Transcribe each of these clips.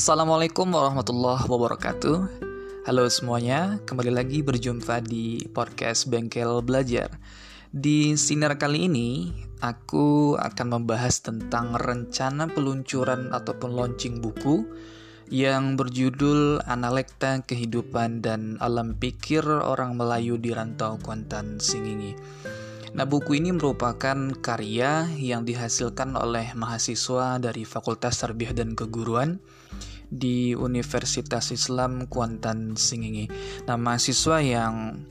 Assalamualaikum warahmatullahi wabarakatuh. Halo semuanya, kembali lagi berjumpa di podcast Bengkel Belajar. Di sinar kali ini, aku akan membahas tentang rencana peluncuran ataupun launching buku yang berjudul Analekta Kehidupan dan Alam Pikir Orang Melayu di Rantau Kuantan Singingi. Nah, buku ini merupakan karya yang dihasilkan oleh mahasiswa dari Fakultas Tarbiyah dan Keguruan di Universitas Islam Kuantan Singingi. Nah, mahasiswa yang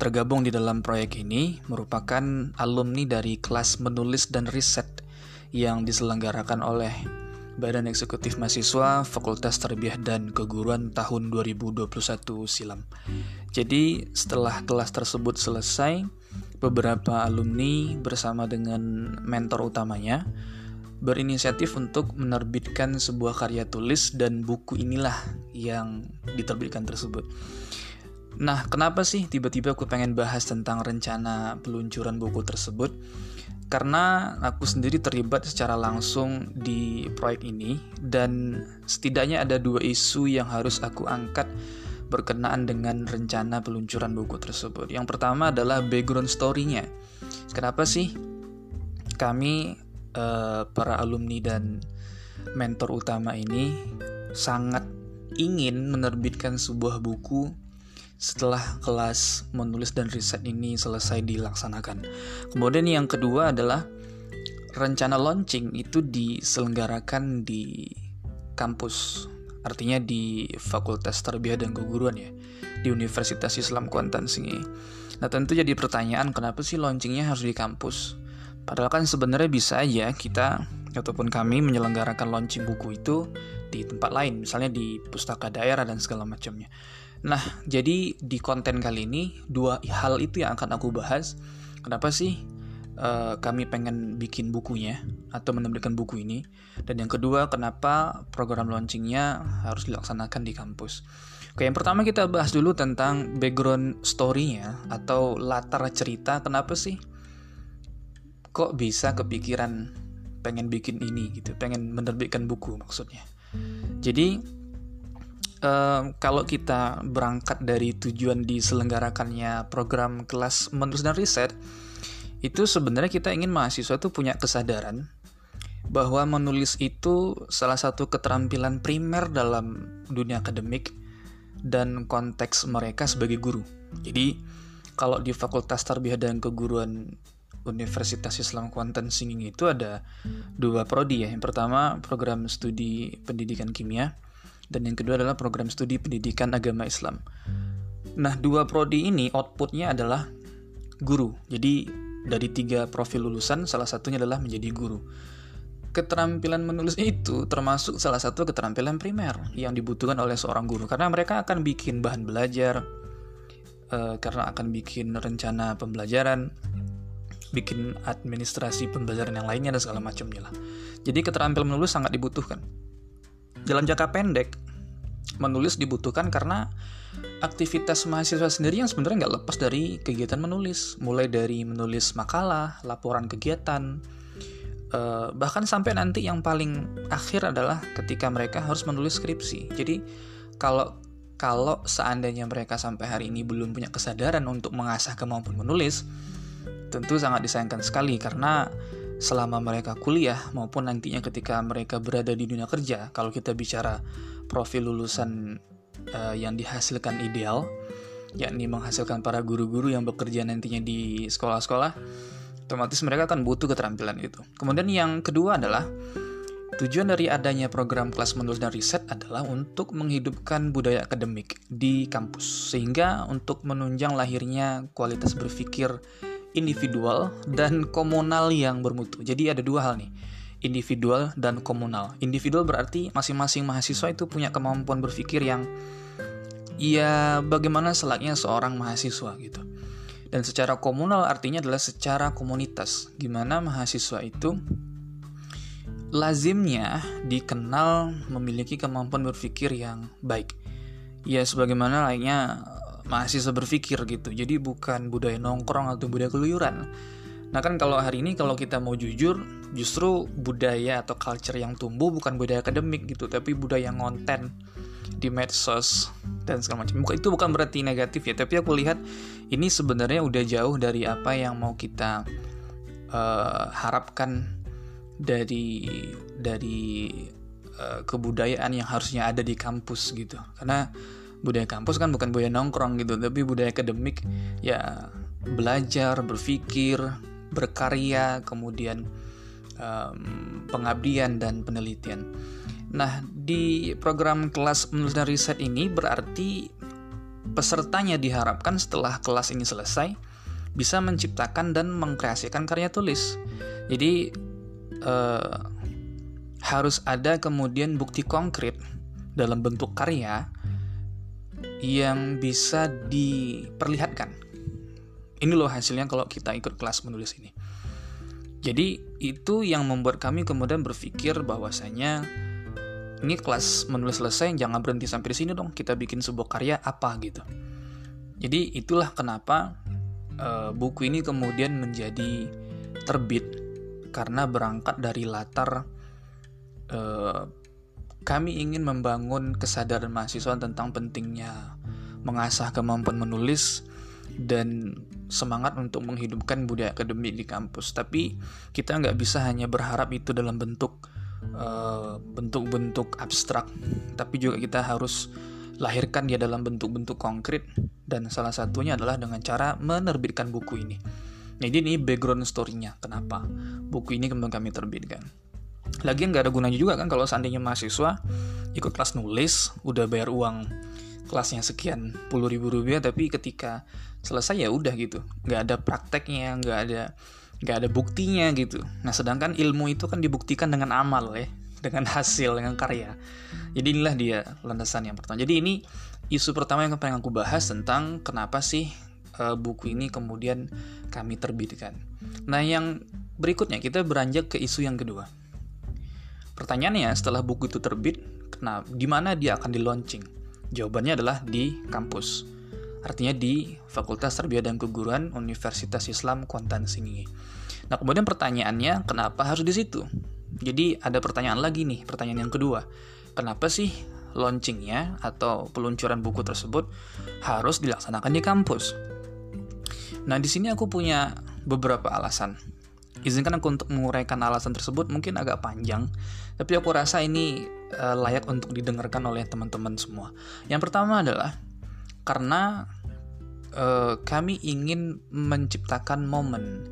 tergabung di dalam proyek ini merupakan alumni dari kelas menulis dan riset yang diselenggarakan oleh Badan Eksekutif Mahasiswa Fakultas Tarbiyah dan Keguruan tahun 2021 silam. Jadi, setelah kelas tersebut selesai, beberapa alumni bersama dengan mentor utamanya berinisiatif untuk menerbitkan sebuah karya tulis dan buku inilah yang diterbitkan tersebut. Nah, kenapa sih tiba-tiba aku pengen bahas tentang rencana peluncuran buku tersebut? Karena aku sendiri terlibat secara langsung di proyek ini dan setidaknya ada dua isu yang harus aku angkat berkenaan dengan rencana peluncuran buku tersebut. Yang pertama adalah background story-nya. Kenapa sih kami uh, para alumni dan mentor utama ini sangat ingin menerbitkan sebuah buku setelah kelas menulis dan riset ini selesai dilaksanakan. Kemudian yang kedua adalah rencana launching itu diselenggarakan di kampus, artinya di Fakultas Tarbiyah dan Keguruan ya, di Universitas Islam Kuantan Singi. Nah tentu jadi pertanyaan kenapa sih launchingnya harus di kampus? Padahal kan sebenarnya bisa aja kita ataupun kami menyelenggarakan launching buku itu di tempat lain, misalnya di pustaka daerah dan segala macamnya. Nah, jadi di konten kali ini dua hal itu yang akan aku bahas. Kenapa sih uh, kami pengen bikin bukunya atau menerbitkan buku ini? Dan yang kedua, kenapa program launchingnya harus dilaksanakan di kampus? Oke, yang pertama kita bahas dulu tentang background story-nya atau latar cerita kenapa sih kok bisa kepikiran pengen bikin ini gitu, pengen menerbitkan buku maksudnya. Jadi um, kalau kita berangkat dari tujuan diselenggarakannya program kelas menulis dan riset, itu sebenarnya kita ingin mahasiswa tuh punya kesadaran bahwa menulis itu salah satu keterampilan primer dalam dunia akademik dan konteks mereka sebagai guru. Jadi kalau di Fakultas Tarbiyah dan Keguruan Universitas Islam Kuantan Singing itu ada dua prodi ya. Yang pertama program studi pendidikan kimia dan yang kedua adalah program studi pendidikan agama Islam. Nah, dua prodi ini outputnya adalah guru. Jadi dari tiga profil lulusan salah satunya adalah menjadi guru. Keterampilan menulis itu termasuk salah satu keterampilan primer yang dibutuhkan oleh seorang guru karena mereka akan bikin bahan belajar, uh, karena akan bikin rencana pembelajaran, bikin administrasi pembelajaran yang lainnya dan segala macamnya lah. Jadi keterampilan menulis sangat dibutuhkan. Dalam jangka pendek, menulis dibutuhkan karena aktivitas mahasiswa sendiri yang sebenarnya nggak lepas dari kegiatan menulis, mulai dari menulis makalah, laporan kegiatan, eh, bahkan sampai nanti yang paling akhir adalah ketika mereka harus menulis skripsi. Jadi kalau kalau seandainya mereka sampai hari ini belum punya kesadaran untuk mengasah kemampuan menulis, tentu sangat disayangkan sekali karena selama mereka kuliah maupun nantinya ketika mereka berada di dunia kerja, kalau kita bicara profil lulusan uh, yang dihasilkan ideal, yakni menghasilkan para guru-guru yang bekerja nantinya di sekolah-sekolah, otomatis mereka akan butuh keterampilan itu. Kemudian yang kedua adalah Tujuan dari adanya program kelas menulis dan riset adalah untuk menghidupkan budaya akademik di kampus, sehingga untuk menunjang lahirnya kualitas berpikir individual dan komunal yang bermutu. Jadi ada dua hal nih, individual dan komunal. Individual berarti masing-masing mahasiswa itu punya kemampuan berpikir yang ya bagaimana selaknya seorang mahasiswa gitu. Dan secara komunal artinya adalah secara komunitas. Gimana mahasiswa itu lazimnya dikenal memiliki kemampuan berpikir yang baik. Ya sebagaimana lainnya mahasiswa berpikir gitu. Jadi bukan budaya nongkrong atau budaya keluyuran. Nah kan kalau hari ini kalau kita mau jujur, justru budaya atau culture yang tumbuh bukan budaya akademik gitu, tapi budaya ngonten di medsos dan segala macam. Itu bukan berarti negatif ya, tapi aku lihat ini sebenarnya udah jauh dari apa yang mau kita uh, harapkan dari dari uh, kebudayaan yang harusnya ada di kampus gitu. Karena budaya kampus kan bukan budaya nongkrong gitu, tapi budaya akademik ya belajar, berpikir, berkarya, kemudian um, pengabdian dan penelitian. Nah, di program kelas menulis dan riset ini berarti pesertanya diharapkan setelah kelas ini selesai bisa menciptakan dan mengkreasikan karya tulis. Jadi uh, harus ada kemudian bukti konkret dalam bentuk karya yang bisa diperlihatkan ini loh hasilnya kalau kita ikut kelas menulis ini. Jadi itu yang membuat kami kemudian berpikir bahwasanya ini kelas menulis selesai jangan berhenti sampai di sini dong kita bikin sebuah karya apa gitu. Jadi itulah kenapa uh, buku ini kemudian menjadi terbit karena berangkat dari latar uh, kami ingin membangun kesadaran mahasiswa tentang pentingnya mengasah kemampuan menulis dan semangat untuk menghidupkan budaya akademik di kampus. Tapi kita nggak bisa hanya berharap itu dalam bentuk uh, bentuk-bentuk abstrak, tapi juga kita harus lahirkan dia dalam bentuk-bentuk konkret dan salah satunya adalah dengan cara menerbitkan buku ini. Jadi ini background story-nya, kenapa buku ini kemudian kami terbitkan. Lagi nggak ada gunanya juga kan kalau seandainya mahasiswa ikut kelas nulis, udah bayar uang kelasnya sekian puluh ribu rupiah, tapi ketika selesai ya udah gitu. Nggak ada prakteknya nggak ada nggak ada buktinya gitu. Nah sedangkan ilmu itu kan dibuktikan dengan amal ya dengan hasil dengan karya. Jadi inilah dia landasan yang pertama. Jadi ini isu pertama yang pengen aku bahas tentang kenapa sih uh, buku ini kemudian kami terbitkan. Nah yang berikutnya kita beranjak ke isu yang kedua pertanyaannya setelah buku itu terbit kenapa di mana dia akan di launching jawabannya adalah di kampus artinya di Fakultas Tarbiyah dan Keguruan Universitas Islam Kuantan Singi. Nah, kemudian pertanyaannya, kenapa harus di situ? Jadi ada pertanyaan lagi nih, pertanyaan yang kedua. Kenapa sih launchingnya atau peluncuran buku tersebut harus dilaksanakan di kampus? Nah, di sini aku punya beberapa alasan. Izinkan aku untuk menguraikan alasan tersebut mungkin agak panjang, tapi aku rasa ini uh, layak untuk didengarkan oleh teman-teman semua. Yang pertama adalah karena uh, kami ingin menciptakan momen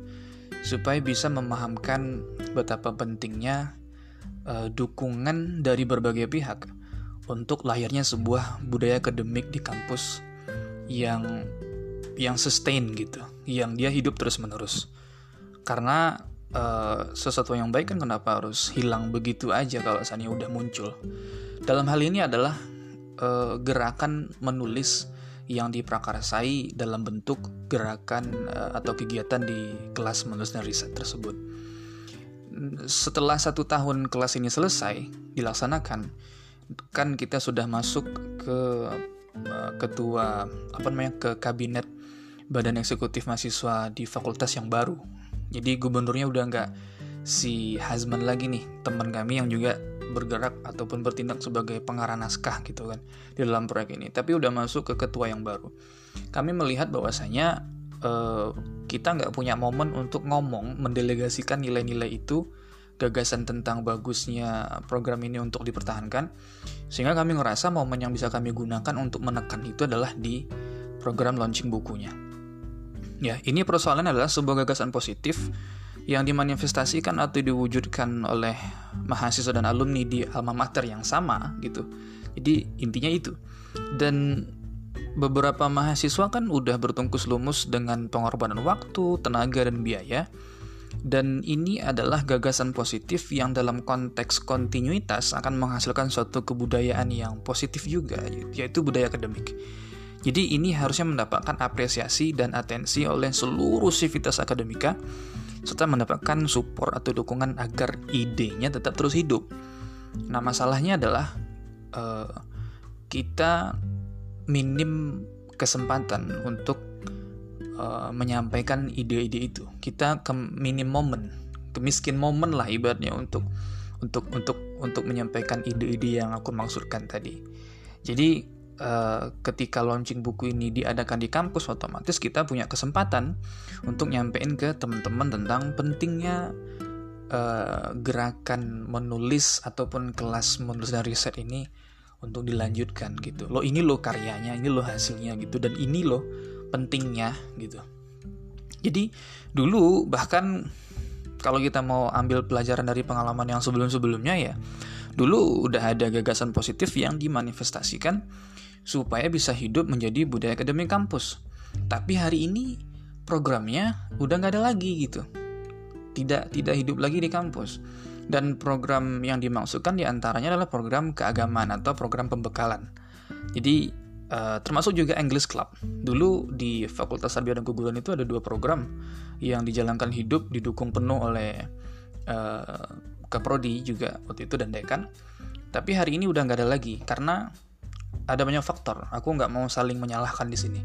supaya bisa memahamkan betapa pentingnya uh, dukungan dari berbagai pihak untuk lahirnya sebuah budaya akademik di kampus yang yang sustain gitu, yang dia hidup terus menerus. Karena uh, sesuatu yang baik kan kenapa harus hilang begitu aja kalau misalnya udah muncul. Dalam hal ini adalah uh, gerakan menulis yang diprakarsai dalam bentuk gerakan uh, atau kegiatan di kelas menulis dan riset tersebut. Setelah satu tahun kelas ini selesai dilaksanakan, kan kita sudah masuk ke ketua apa namanya ke kabinet badan eksekutif mahasiswa di fakultas yang baru. Jadi gubernurnya udah nggak si Hazman lagi nih teman kami yang juga bergerak ataupun bertindak sebagai pengarah naskah gitu kan di dalam proyek ini. Tapi udah masuk ke ketua yang baru. Kami melihat bahwasanya eh, kita nggak punya momen untuk ngomong mendelegasikan nilai-nilai itu gagasan tentang bagusnya program ini untuk dipertahankan sehingga kami ngerasa momen yang bisa kami gunakan untuk menekan itu adalah di program launching bukunya ya ini persoalan adalah sebuah gagasan positif yang dimanifestasikan atau diwujudkan oleh mahasiswa dan alumni di alma mater yang sama gitu. Jadi intinya itu. Dan beberapa mahasiswa kan udah bertungkus lumus dengan pengorbanan waktu, tenaga dan biaya. Dan ini adalah gagasan positif yang dalam konteks kontinuitas akan menghasilkan suatu kebudayaan yang positif juga, yaitu budaya akademik. Jadi ini harusnya mendapatkan apresiasi dan atensi oleh seluruh sivitas akademika serta mendapatkan support atau dukungan agar idenya tetap terus hidup. Nah, masalahnya adalah uh, kita minim kesempatan untuk uh, menyampaikan ide-ide itu. Kita ke minim momen, ke miskin momen lah ibaratnya untuk untuk untuk untuk menyampaikan ide-ide yang aku maksudkan tadi. Jadi uh, ketika launching buku ini diadakan di kampus otomatis kita punya kesempatan untuk nyampein ke teman-teman tentang pentingnya uh, gerakan menulis ataupun kelas menulis dan riset ini untuk dilanjutkan gitu. Lo ini lo karyanya, ini lo hasilnya gitu dan ini lo pentingnya gitu. Jadi dulu bahkan kalau kita mau ambil pelajaran dari pengalaman yang sebelum-sebelumnya ya, dulu udah ada gagasan positif yang dimanifestasikan supaya bisa hidup menjadi budaya akademik kampus. Tapi hari ini programnya udah nggak ada lagi gitu. Tidak tidak hidup lagi di kampus. Dan program yang dimaksudkan di antaranya adalah program keagamaan atau program pembekalan. Jadi Uh, termasuk juga English Club. Dulu di Fakultas Sarbiana dan Keguruan itu ada dua program yang dijalankan hidup didukung penuh oleh uh, Kaprodi juga waktu itu dan Dekan. Tapi hari ini udah nggak ada lagi karena ada banyak faktor. Aku nggak mau saling menyalahkan di sini.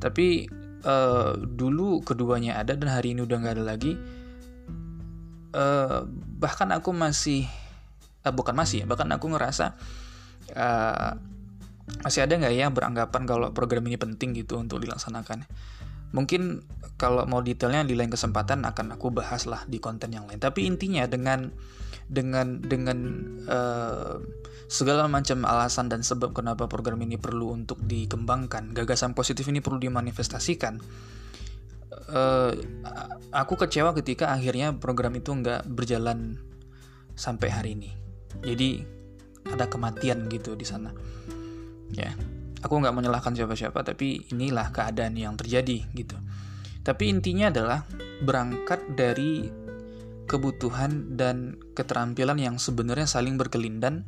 Tapi uh, dulu keduanya ada dan hari ini udah nggak ada lagi. Uh, bahkan aku masih, uh, bukan masih, bahkan aku ngerasa uh, masih ada nggak ya beranggapan kalau program ini penting gitu untuk dilaksanakan? Mungkin kalau mau detailnya di lain kesempatan akan aku bahas lah di konten yang lain. Tapi intinya dengan dengan dengan uh, segala macam alasan dan sebab kenapa program ini perlu untuk dikembangkan, gagasan positif ini perlu dimanifestasikan. Uh, aku kecewa ketika akhirnya program itu nggak berjalan sampai hari ini. Jadi ada kematian gitu di sana ya aku nggak menyalahkan siapa-siapa tapi inilah keadaan yang terjadi gitu tapi intinya adalah berangkat dari kebutuhan dan keterampilan yang sebenarnya saling berkelindan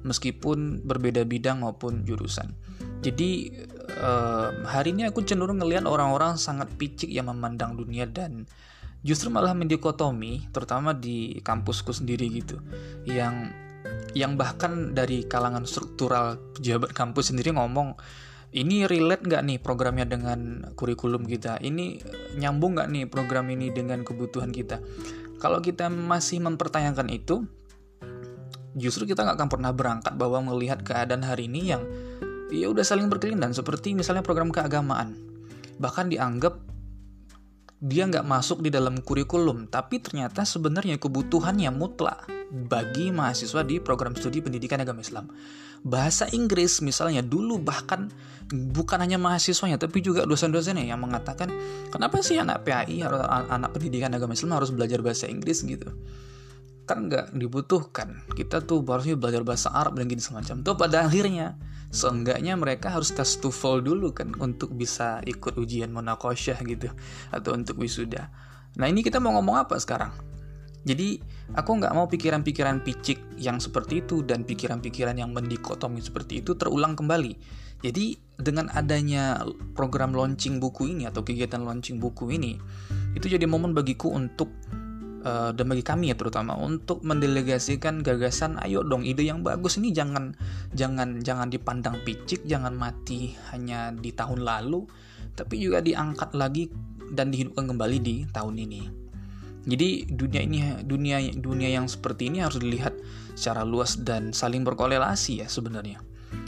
meskipun berbeda bidang maupun jurusan. Jadi eh, hari ini aku cenderung ngelihat orang-orang sangat picik yang memandang dunia dan justru malah mendikotomi terutama di kampusku sendiri gitu yang yang bahkan dari kalangan struktural pejabat kampus sendiri ngomong ini relate nggak nih programnya dengan kurikulum kita? Ini nyambung nggak nih program ini dengan kebutuhan kita kalau kita masih mempertanyakan itu justru kita nggak akan pernah berangkat bahwa melihat keadaan hari ini yang ya udah saling berkelindan seperti misalnya program keagamaan bahkan dianggap dia nggak masuk di dalam kurikulum, tapi ternyata sebenarnya kebutuhannya mutlak bagi mahasiswa di program studi pendidikan agama Islam. Bahasa Inggris misalnya dulu bahkan bukan hanya mahasiswanya tapi juga dosen-dosennya yang mengatakan kenapa sih anak PAI atau anak pendidikan agama Islam harus belajar bahasa Inggris? Gitu. Kan nggak dibutuhkan. Kita tuh harusnya belajar bahasa Arab dan gini semacam tuh pada akhirnya seenggaknya mereka harus tes TOEFL dulu kan untuk bisa ikut ujian monakosyah gitu atau untuk wisuda. Nah ini kita mau ngomong apa sekarang jadi aku nggak mau pikiran-pikiran picik yang seperti itu dan pikiran-pikiran yang mendikotomi seperti itu terulang kembali. Jadi dengan adanya program launching buku ini atau kegiatan launching buku ini, itu jadi momen bagiku untuk uh, dan bagi kami ya terutama untuk mendelegasikan gagasan ayo dong ide yang bagus ini jangan jangan jangan dipandang picik jangan mati hanya di tahun lalu tapi juga diangkat lagi dan dihidupkan kembali di tahun ini jadi dunia ini dunia dunia yang seperti ini harus dilihat secara luas dan saling berkorelasi ya sebenarnya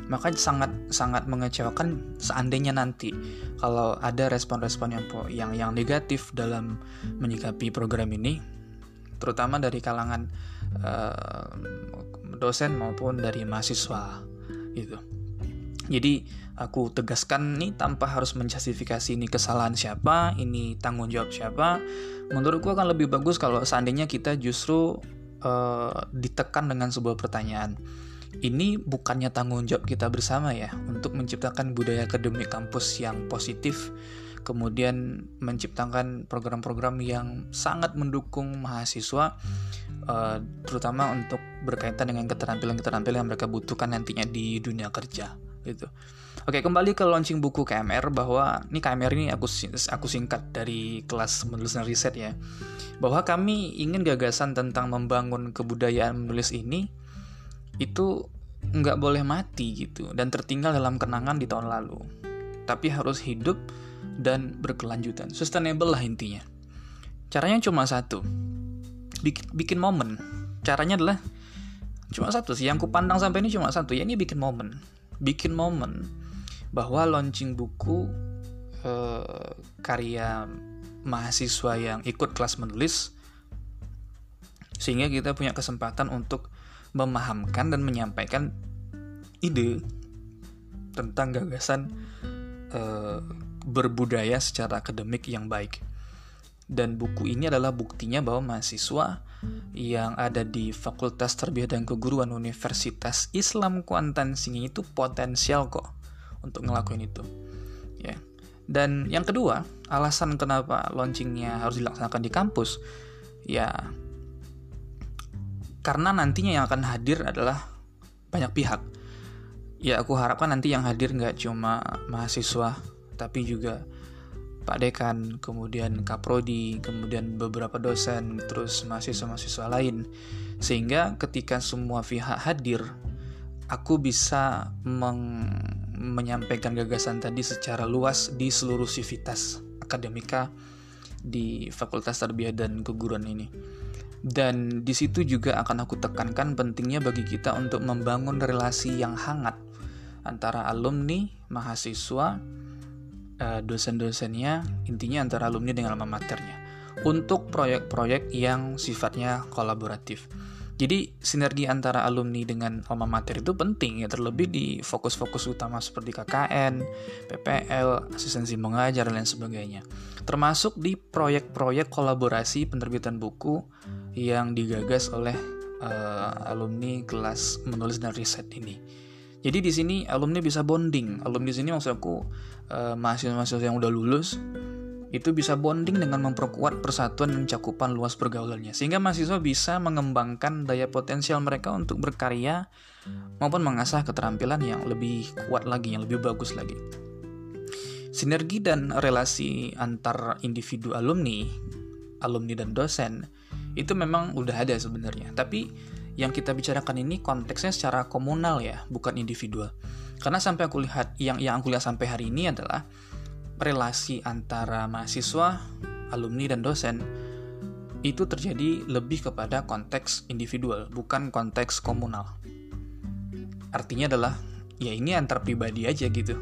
maka sangat sangat mengecewakan seandainya nanti kalau ada respon-respon yang yang yang negatif dalam menyikapi program ini terutama dari kalangan uh, dosen maupun dari mahasiswa gitu. Jadi aku tegaskan nih tanpa harus menjustifikasi ini kesalahan siapa, ini tanggung jawab siapa. Menurutku akan lebih bagus kalau seandainya kita justru uh, ditekan dengan sebuah pertanyaan. Ini bukannya tanggung jawab kita bersama ya untuk menciptakan budaya akademik kampus yang positif kemudian menciptakan program-program yang sangat mendukung mahasiswa uh, terutama untuk berkaitan dengan keterampilan-keterampilan yang mereka butuhkan nantinya di dunia kerja gitu. Oke, kembali ke launching buku KMR bahwa ini KMR ini aku aku singkat dari kelas menulis dan riset ya. Bahwa kami ingin gagasan tentang membangun kebudayaan menulis ini itu nggak boleh mati gitu dan tertinggal dalam kenangan di tahun lalu. Tapi harus hidup dan berkelanjutan. Sustainable lah intinya. Caranya cuma satu. Bikin, bikin momen. Caranya adalah cuma satu sih. Yang kupandang sampai ini cuma satu. Ya ini bikin momen. Bikin momen bahwa launching buku eh, karya mahasiswa yang ikut kelas menulis sehingga kita punya kesempatan untuk memahamkan dan menyampaikan ide tentang gagasan uh, berbudaya secara akademik yang baik. Dan buku ini adalah buktinya bahwa mahasiswa yang ada di Fakultas Tarbiyah dan Keguruan Universitas Islam Kuantan Singi itu potensial kok untuk ngelakuin itu. Ya. Dan yang kedua, alasan kenapa launchingnya harus dilaksanakan di kampus, ya karena nantinya yang akan hadir adalah banyak pihak. Ya aku harapkan nanti yang hadir nggak cuma mahasiswa, tapi juga Pak Dekan, kemudian Kaprodi, kemudian beberapa dosen, terus mahasiswa-mahasiswa lain. Sehingga ketika semua pihak hadir, aku bisa meng menyampaikan gagasan tadi secara luas di seluruh sivitas akademika di Fakultas Tarbiyah dan Keguruan ini. Dan di situ juga akan aku tekankan pentingnya bagi kita untuk membangun relasi yang hangat antara alumni, mahasiswa, dosen-dosennya, intinya antara alumni dengan alma maternya untuk proyek-proyek yang sifatnya kolaboratif. Jadi sinergi antara alumni dengan alma mater itu penting ya terlebih di fokus-fokus utama seperti KKN, PPL, asistensi mengajar dan lain sebagainya. Termasuk di proyek-proyek kolaborasi penerbitan buku yang digagas oleh uh, alumni kelas menulis dan riset ini. Jadi di sini alumni bisa bonding. Alumni di sini maksud aku uh, mahasiswa-mahasiswa yang udah lulus itu bisa bonding dengan memperkuat persatuan dan cakupan luas pergaulannya sehingga mahasiswa bisa mengembangkan daya potensial mereka untuk berkarya maupun mengasah keterampilan yang lebih kuat lagi, yang lebih bagus lagi. Sinergi dan relasi antar individu alumni, alumni dan dosen itu memang udah ada sebenarnya, tapi yang kita bicarakan ini konteksnya secara komunal ya, bukan individual. Karena sampai aku lihat yang yang aku lihat sampai hari ini adalah relasi antara mahasiswa, alumni, dan dosen itu terjadi lebih kepada konteks individual, bukan konteks komunal. Artinya adalah, ya ini antar pribadi aja gitu.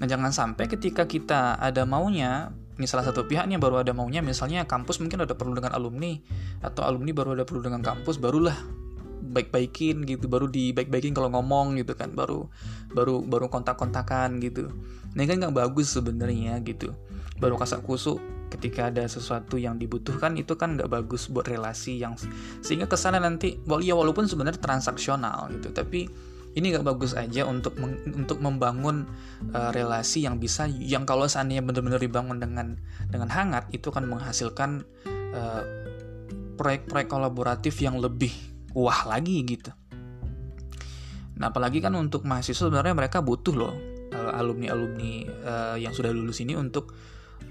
Nah jangan sampai ketika kita ada maunya, ini salah satu pihaknya baru ada maunya, misalnya kampus mungkin ada perlu dengan alumni, atau alumni baru ada perlu dengan kampus, barulah baik-baikin gitu baru di baik-baikin kalau ngomong gitu kan baru baru baru kontak-kontakan gitu. Ini kan nggak bagus sebenarnya gitu. Baru kasak kusuk ketika ada sesuatu yang dibutuhkan itu kan nggak bagus buat relasi yang sehingga ke sana nanti ya walaupun sebenarnya transaksional gitu tapi ini nggak bagus aja untuk meng, untuk membangun uh, relasi yang bisa yang kalau seandainya benar-benar dibangun dengan dengan hangat itu kan menghasilkan uh, proyek-proyek kolaboratif yang lebih wah lagi gitu. Nah apalagi kan untuk mahasiswa sebenarnya mereka butuh loh eh, alumni-alumni uh, yang sudah lulus ini untuk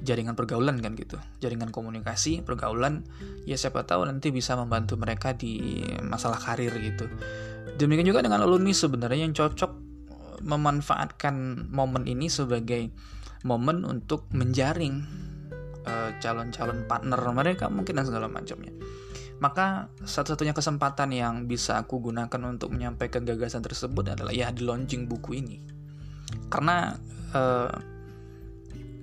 jaringan pergaulan kan gitu. Jaringan komunikasi pergaulan ya siapa tahu nanti bisa membantu mereka di masalah karir gitu. Demikian juga dengan alumni sebenarnya yang cocok memanfaatkan momen ini sebagai momen untuk menjaring eh, calon-calon uh, partner mereka mungkin dan segala macamnya maka satu-satunya kesempatan yang bisa aku gunakan untuk menyampaikan gagasan tersebut adalah ya di launching buku ini. Karena uh,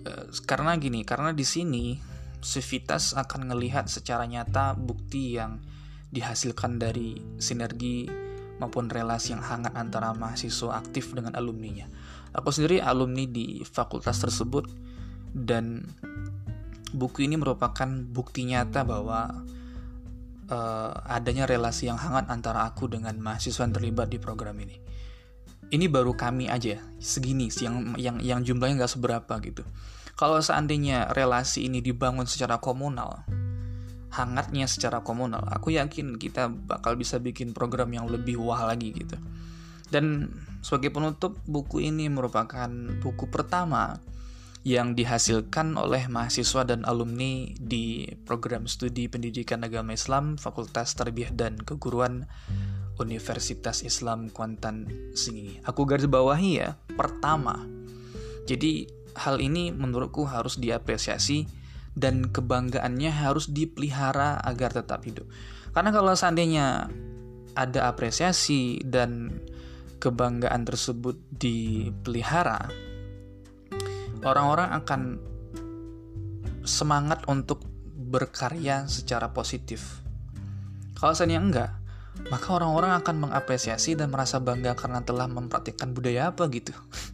uh, karena gini, karena di sini Civitas akan melihat secara nyata bukti yang dihasilkan dari sinergi maupun relasi yang hangat antara mahasiswa aktif dengan alumninya. Aku sendiri alumni di fakultas tersebut dan buku ini merupakan bukti nyata bahwa uh, adanya relasi yang hangat antara aku dengan mahasiswa yang terlibat di program ini. Ini baru kami aja segini yang yang yang jumlahnya nggak seberapa gitu. Kalau seandainya relasi ini dibangun secara komunal, hangatnya secara komunal, aku yakin kita bakal bisa bikin program yang lebih wah lagi gitu. Dan sebagai penutup, buku ini merupakan buku pertama yang dihasilkan oleh mahasiswa dan alumni di program studi pendidikan agama Islam Fakultas Tarbiyah dan Keguruan Universitas Islam Kuantan Singi. Aku garis bawahi ya, pertama. Jadi hal ini menurutku harus diapresiasi dan kebanggaannya harus dipelihara agar tetap hidup. Karena kalau seandainya ada apresiasi dan kebanggaan tersebut dipelihara, orang-orang akan semangat untuk berkarya secara positif. Kalau seandainya enggak, maka orang-orang akan mengapresiasi dan merasa bangga karena telah mempraktikkan budaya apa gitu.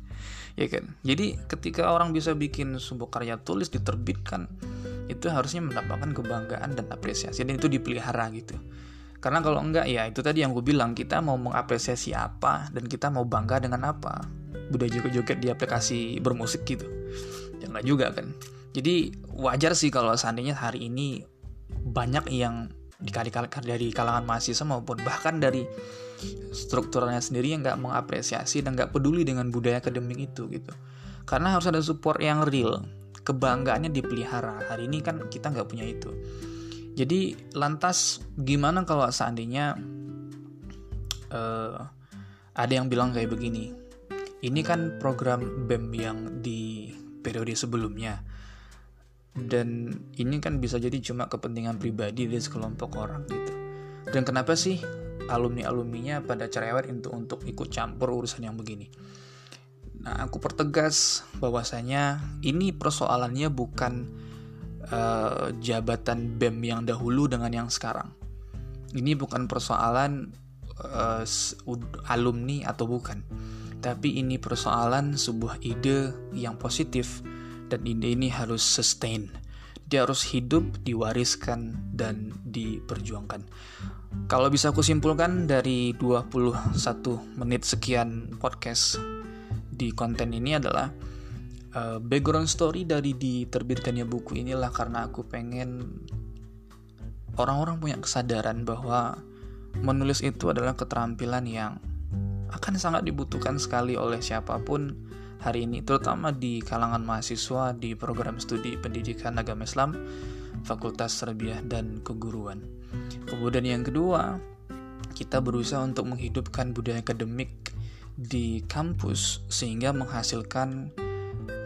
ya kan? Jadi ketika orang bisa bikin sebuah karya tulis diterbitkan, itu harusnya mendapatkan kebanggaan dan apresiasi dan itu dipelihara gitu. Karena kalau enggak ya itu tadi yang gue bilang kita mau mengapresiasi apa dan kita mau bangga dengan apa. Budaya joget-joget di aplikasi bermusik gitu. Ya enggak juga kan. Jadi wajar sih kalau seandainya hari ini banyak yang dari kalangan mahasiswa maupun bahkan dari strukturnya sendiri yang nggak mengapresiasi dan nggak peduli dengan budaya akademik itu gitu. Karena harus ada support yang real. Kebanggaannya dipelihara. Hari ini kan kita nggak punya itu. Jadi lantas gimana kalau seandainya uh, ada yang bilang kayak begini, ini kan program BEM yang di periode sebelumnya, dan ini kan bisa jadi cuma kepentingan pribadi dari sekelompok orang gitu. Dan kenapa sih alumni-alumninya pada cerewet untuk untuk ikut campur urusan yang begini? Nah, aku pertegas bahwasanya ini persoalannya bukan uh, jabatan BEM yang dahulu dengan yang sekarang. Ini bukan persoalan uh, alumni atau bukan, tapi ini persoalan sebuah ide yang positif dan ide ini harus sustain. Dia harus hidup, diwariskan dan diperjuangkan. Kalau bisa aku simpulkan dari 21 menit sekian podcast di konten ini adalah uh, background story dari diterbitkannya buku inilah karena aku pengen orang-orang punya kesadaran bahwa menulis itu adalah keterampilan yang akan sangat dibutuhkan sekali oleh siapa pun hari ini terutama di kalangan mahasiswa di program studi pendidikan agama Islam Fakultas Serbiah dan Keguruan. Kemudian yang kedua, kita berusaha untuk menghidupkan budaya akademik di kampus sehingga menghasilkan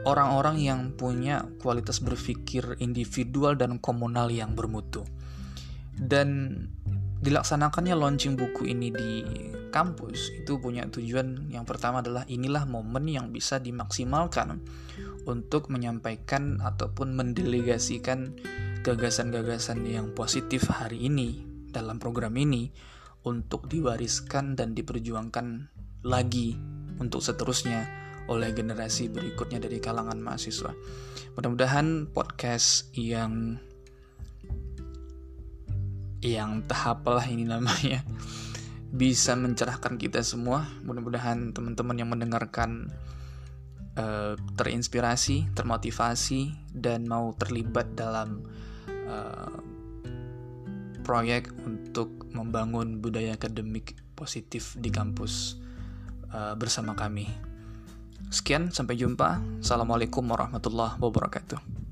orang-orang yang punya kualitas berpikir individual dan komunal yang bermutu. Dan dilaksanakannya launching buku ini di kampus itu punya tujuan yang pertama adalah inilah momen yang bisa dimaksimalkan untuk menyampaikan ataupun mendelegasikan gagasan-gagasan yang positif hari ini dalam program ini untuk diwariskan dan diperjuangkan lagi untuk seterusnya oleh generasi berikutnya dari kalangan mahasiswa. Mudah-mudahan podcast yang yang tahap lah ini namanya bisa mencerahkan kita semua. Mudah-mudahan teman-teman yang mendengarkan uh, terinspirasi, termotivasi dan mau terlibat dalam uh, proyek untuk membangun budaya akademik positif di kampus uh, bersama kami. Sekian, sampai jumpa. Assalamualaikum warahmatullahi wabarakatuh.